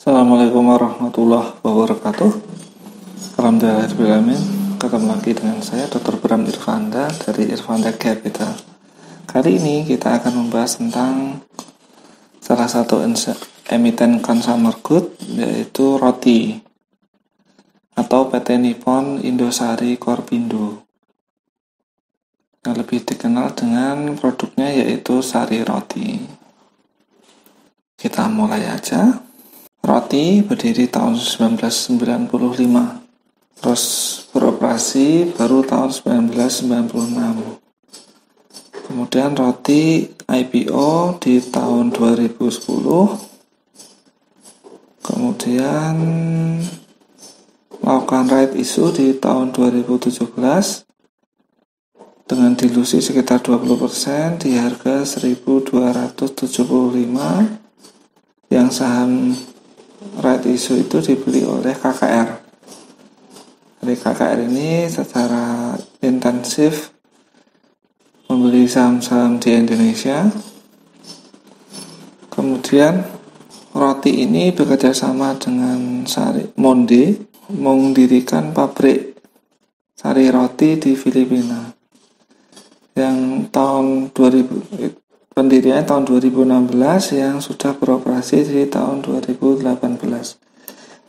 Assalamualaikum warahmatullahi wabarakatuh. Alhamdulillahirrahmanirrahim. Ketemu lagi dengan saya Dr. Bram Irfanda dari Irfanda Capital Kali ini kita akan membahas tentang Salah satu emiten consumer good Yaitu roti Atau PT Nippon Indosari Korpindo Yang lebih dikenal dengan produknya yaitu sari roti. Kita mulai aja Roti berdiri tahun 1995, terus beroperasi baru tahun 1996. Kemudian Roti IPO di tahun 2010. Kemudian melakukan right issue di tahun 2017 dengan dilusi sekitar 20% di harga 1275 yang saham right issue itu dibeli oleh KKR. Jadi KKR ini secara intensif membeli saham-saham di Indonesia. Kemudian roti ini bekerja sama dengan Sari Monde mendirikan pabrik sari roti di Filipina yang tahun 2000 pendirian tahun 2016 yang sudah beroperasi di tahun 2018.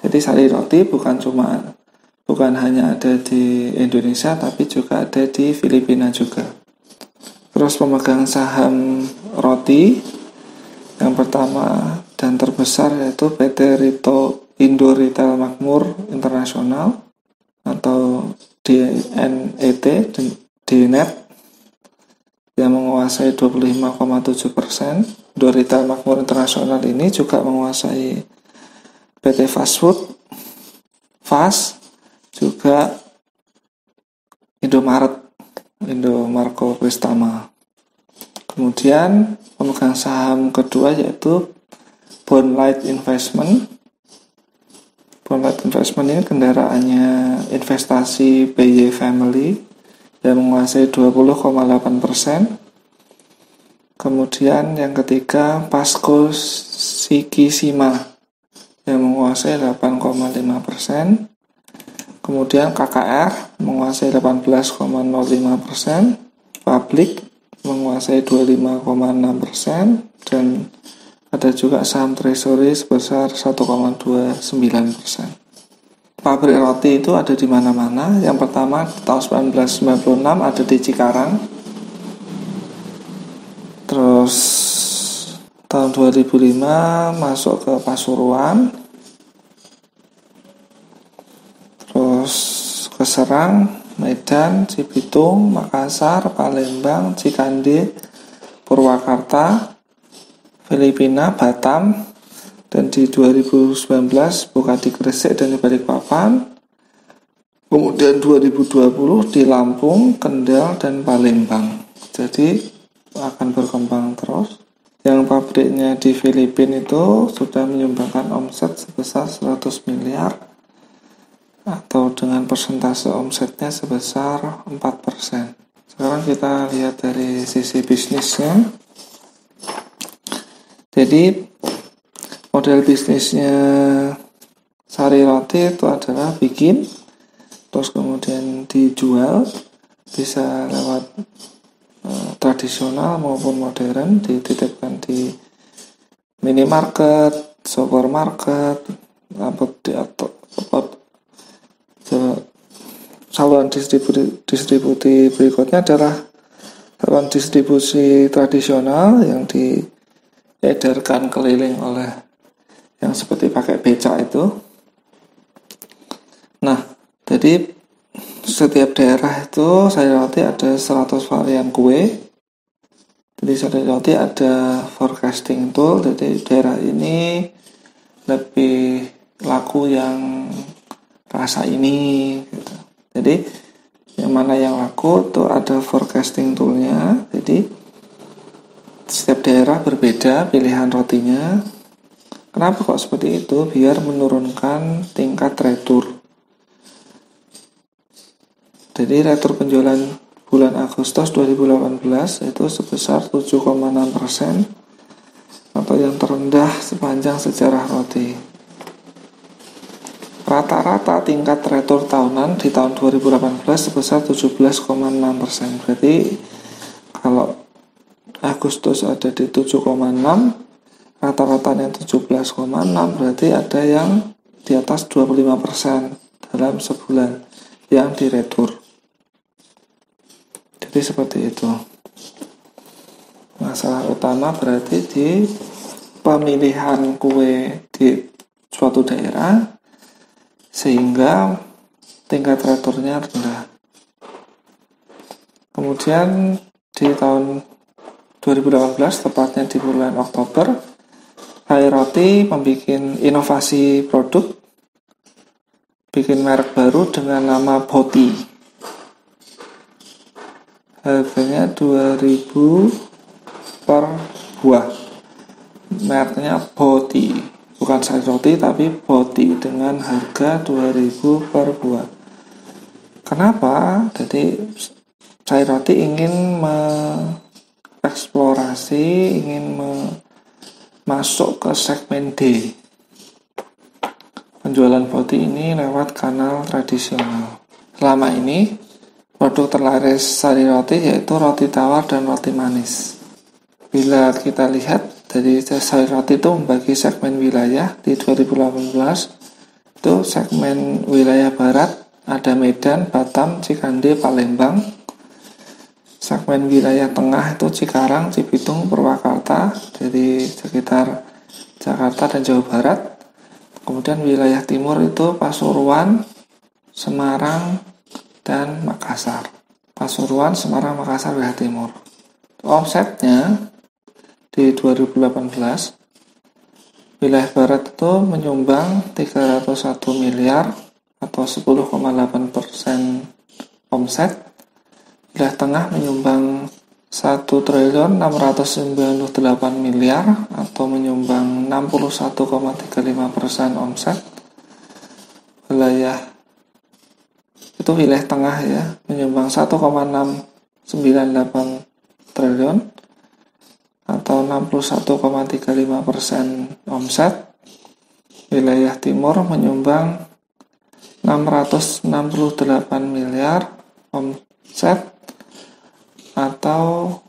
Jadi sari roti bukan cuma bukan hanya ada di Indonesia tapi juga ada di Filipina juga. Terus pemegang saham roti yang pertama dan terbesar yaitu PT Rito Indo Retail Makmur Internasional atau DNET DNET yang menguasai 25,7 persen. Dorita Makmur Internasional ini juga menguasai PT Fast Food, Fast, juga Indomaret, Indomarko Pristama. Kemudian pemegang saham kedua yaitu Bonlight Investment. Bonlight Investment ini kendaraannya investasi BY Family yang menguasai 20,8 persen. Kemudian yang ketiga Pasco Sikisima yang menguasai 8,5 persen. Kemudian KKR menguasai 18,05 persen. Publik menguasai 25,6 persen dan ada juga saham treasury sebesar 1,29 persen pabrik roti itu ada di mana-mana. Yang pertama tahun 1996 ada di Cikarang. Terus tahun 2005 masuk ke Pasuruan. Terus ke Serang, Medan, Cibitung, Makassar, Palembang, Cikande, Purwakarta, Filipina, Batam, dan di 2019 buka di Gresik dan di Balikpapan kemudian 2020 di Lampung, Kendal, dan Palembang jadi akan berkembang terus yang pabriknya di Filipina itu sudah menyumbangkan omset sebesar 100 miliar atau dengan persentase omsetnya sebesar 4%. Sekarang kita lihat dari sisi bisnisnya. Jadi model bisnisnya sari roti itu adalah bikin terus kemudian dijual bisa lewat uh, tradisional maupun modern dititipkan di minimarket, supermarket, apa di atau saluran distribusi, distribusi berikutnya adalah saluran distribusi tradisional yang diedarkan keliling oleh yang seperti pakai becak itu. Nah, jadi setiap daerah itu saya roti ada 100 varian kue. Jadi saya roti ada forecasting tool. Jadi daerah ini lebih laku yang rasa ini. Gitu. Jadi yang mana yang laku itu ada forecasting toolnya. Jadi setiap daerah berbeda pilihan rotinya Kenapa kok seperti itu? Biar menurunkan tingkat retur. Jadi retur penjualan bulan Agustus 2018 itu sebesar 7,6% atau yang terendah sepanjang sejarah roti. rata-rata tingkat retur tahunan di tahun 2018 sebesar 17,6 persen. Berarti kalau Agustus ada di 7,6, rata-ratanya 17,6 berarti ada yang di atas 25 persen dalam sebulan yang diretur. Jadi seperti itu. Masalah utama berarti di pemilihan kue di suatu daerah sehingga tingkat returnya rendah. Kemudian di tahun 2018 tepatnya di bulan Oktober Hai Roti membuat inovasi produk. Bikin merek baru dengan nama Boti. Harganya 2000 per buah. Mereknya Boti. Bukan sayur roti tapi boti dengan harga 2000 per buah. Kenapa? Jadi sayur roti ingin mengeksplorasi ingin me masuk ke segmen D penjualan boti ini lewat kanal tradisional selama ini produk terlaris sari roti yaitu roti tawar dan roti manis bila kita lihat jadi roti itu membagi segmen wilayah di 2018 itu segmen wilayah barat ada Medan, Batam, Cikande, Palembang. Segmen wilayah tengah itu Cikarang, Cibitung, Purwakarta, jadi sekitar Jakarta dan Jawa Barat. Kemudian wilayah timur itu Pasuruan, Semarang, dan Makassar. Pasuruan, Semarang, Makassar, wilayah timur. Offsetnya di 2018 wilayah barat itu menyumbang 301 miliar atau 10,8 persen omset wilayah tengah menyumbang 1 triliun 698 miliar atau menyumbang 61,35 persen omset wilayah itu wilayah tengah ya menyumbang 1,698 triliun atau 61,35 persen omset. Wilayah timur menyumbang 668 miliar omset atau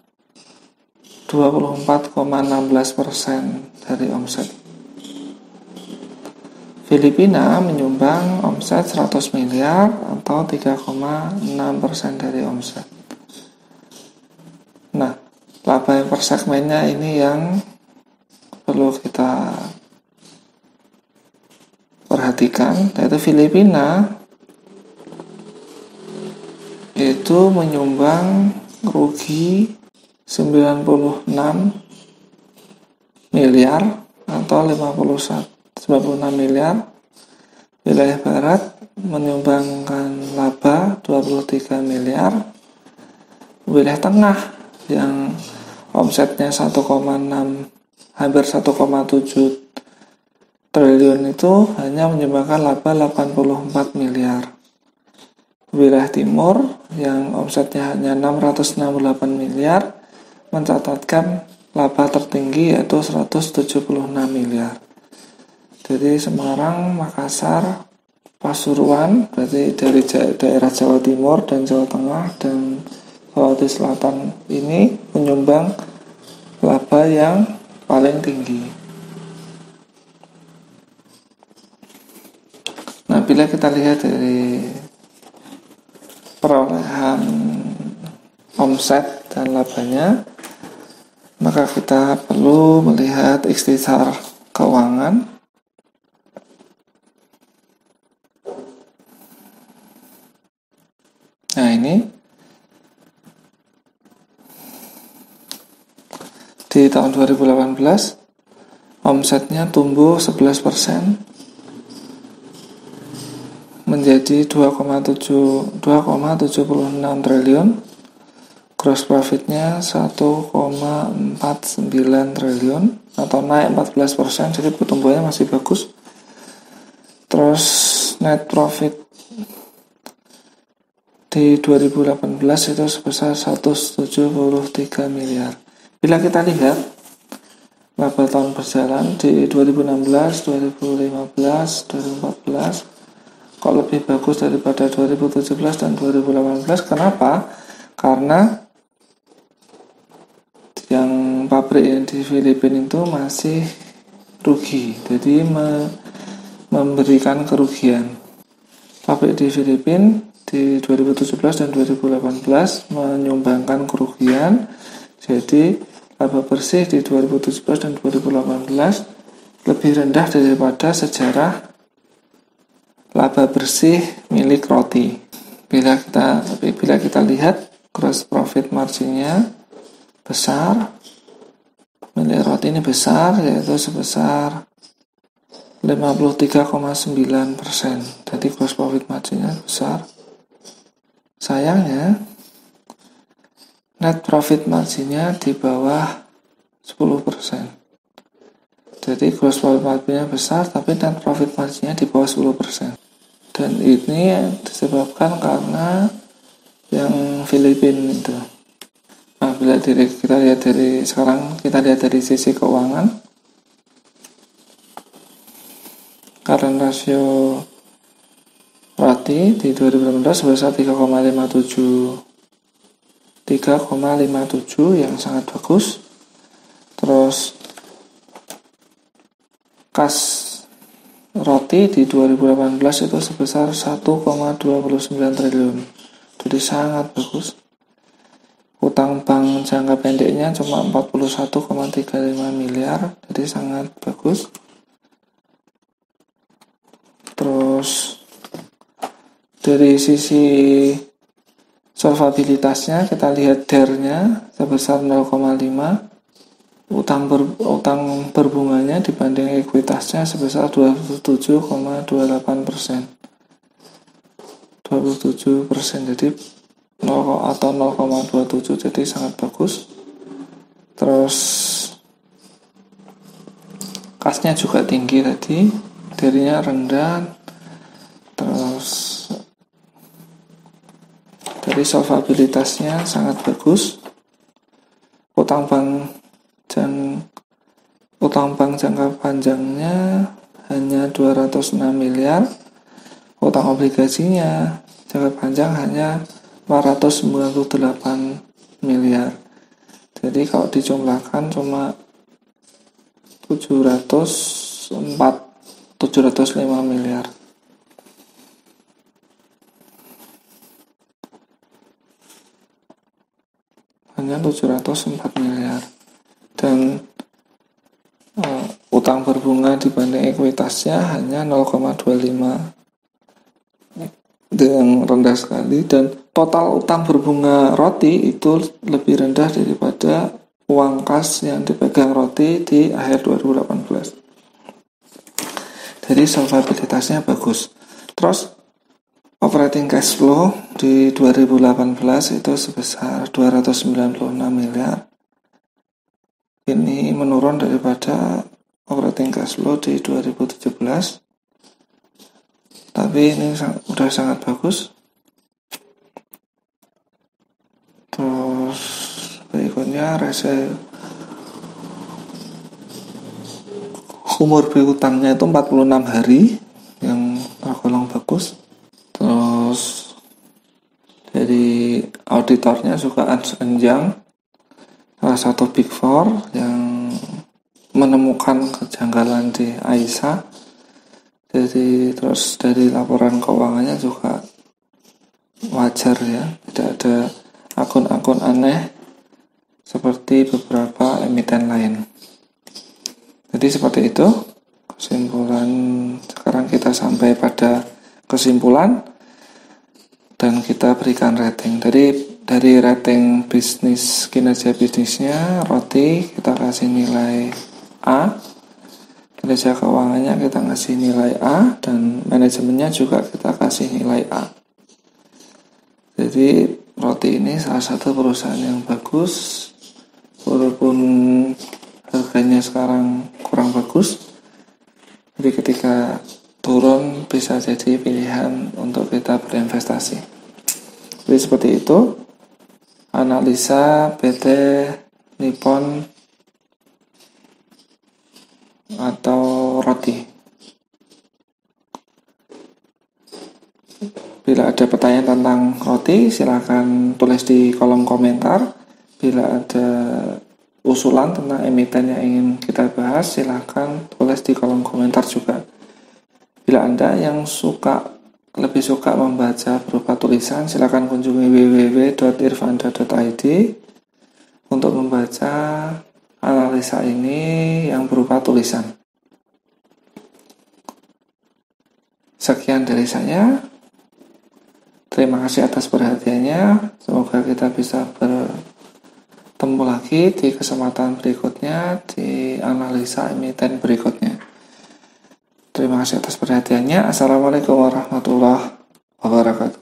24,16 persen dari omset. Filipina menyumbang omset 100 miliar atau 3,6 persen dari omset. Nah, laba yang per segmennya ini yang perlu kita perhatikan yaitu Filipina itu menyumbang rugi 96 miliar atau 51 96 miliar wilayah barat menyumbangkan laba 23 miliar wilayah tengah yang omsetnya 1,6 hampir 1,7 triliun itu hanya menyumbangkan laba 84 miliar. Wilayah timur yang omsetnya hanya 668 miliar mencatatkan laba tertinggi yaitu 176 miliar. Jadi Semarang, Makassar, Pasuruan berarti dari daerah Jawa Timur dan Jawa Tengah dan Sulawesi Selatan ini menyumbang laba yang paling tinggi. Nah, bila kita lihat dari perolehan omset dan labanya, maka kita perlu melihat ikhtisar keuangan. Nah, ini di tahun 2018 omsetnya tumbuh 11% menjadi 2,7 2,76 triliun. Gross profitnya 1,49 triliun atau naik 14% jadi pertumbuhannya masih bagus. Terus net profit di 2018 itu sebesar 173 miliar. Bila kita lihat laba tahun berjalan di 2016, 2015, 2014 kok lebih bagus daripada 2017 dan 2018 kenapa? Karena yang pabrik di Filipina itu masih rugi. Jadi me, memberikan kerugian. Pabrik di Filipina di 2017 dan 2018 menyumbangkan kerugian. Jadi laba bersih di 2017 dan 2018 lebih rendah daripada sejarah laba bersih milik roti. Bila kita bila kita lihat gross profit marginnya besar, milik roti ini besar yaitu sebesar 53,9 persen. Jadi gross profit marginnya besar. Sayangnya net profit marginnya di bawah 10 persen. Jadi gross profit marginnya besar tapi net profit marginnya di bawah 10 persen dan ini disebabkan karena yang Filipina itu. Nah bila dari kita lihat dari sekarang kita lihat dari sisi keuangan. Current rasio roti di 2018 sebesar 3,57 3,57 yang sangat bagus. Terus kas roti di 2018 itu sebesar 1,29 triliun. Jadi sangat bagus. Utang bank jangka pendeknya cuma 41,35 miliar jadi sangat bagus. Terus dari sisi solvabilitasnya kita lihat DER-nya sebesar 0,5 utang ber, utang berbunganya dibanding ekuitasnya sebesar 27,28 persen. 27 persen jadi 0 atau 0,27 jadi sangat bagus. Terus kasnya juga tinggi tadi darinya rendah. Terus dari solvabilitasnya sangat bagus. Utang bank dan utang bank jangka panjangnya hanya 206 miliar. Utang obligasinya jangka panjang hanya 498 miliar. Jadi kalau dijumlahkan cuma 704 705 miliar. Hanya 704 miliar dan uh, utang berbunga dibanding ekuitasnya hanya 0,25 yang rendah sekali dan total utang berbunga roti itu lebih rendah daripada uang kas yang dipegang roti di akhir 2018 jadi solvabilitasnya bagus. Terus operating cash flow di 2018 itu sebesar 296 miliar ini menurun daripada operating cash flow di 2017 tapi ini sudah sangat bagus. Terus berikutnya rese umur berhutangnya itu 46 hari yang tergolong bagus. Terus dari auditornya Ernst Young salah satu big four yang menemukan kejanggalan di Aisyah jadi terus dari laporan keuangannya juga wajar ya. Tidak ada akun-akun aneh seperti beberapa emiten lain. Jadi seperti itu kesimpulan sekarang kita sampai pada kesimpulan dan kita berikan rating. Dari dari rating bisnis kinerja bisnisnya roti kita kasih nilai A. Kinerja keuangannya kita kasih nilai A. Dan manajemennya juga kita kasih nilai A. Jadi roti ini salah satu perusahaan yang bagus. Walaupun harganya sekarang kurang bagus jadi ketika turun bisa jadi pilihan untuk kita berinvestasi. Jadi seperti itu analisa PT Nippon atau roti. Bila ada pertanyaan tentang roti, silakan tulis di kolom komentar. Bila ada usulan tentang emiten yang ingin kita bahas, silakan tulis di kolom komentar juga. Bila Anda yang suka lebih suka membaca berupa tulisan, silakan kunjungi www.irfanda.id untuk membaca analisa ini yang berupa tulisan. Sekian dari saya. Terima kasih atas perhatiannya. Semoga kita bisa bertemu lagi di kesempatan berikutnya di analisa emiten berikutnya. Terima kasih atas perhatiannya. Assalamualaikum warahmatullahi wabarakatuh.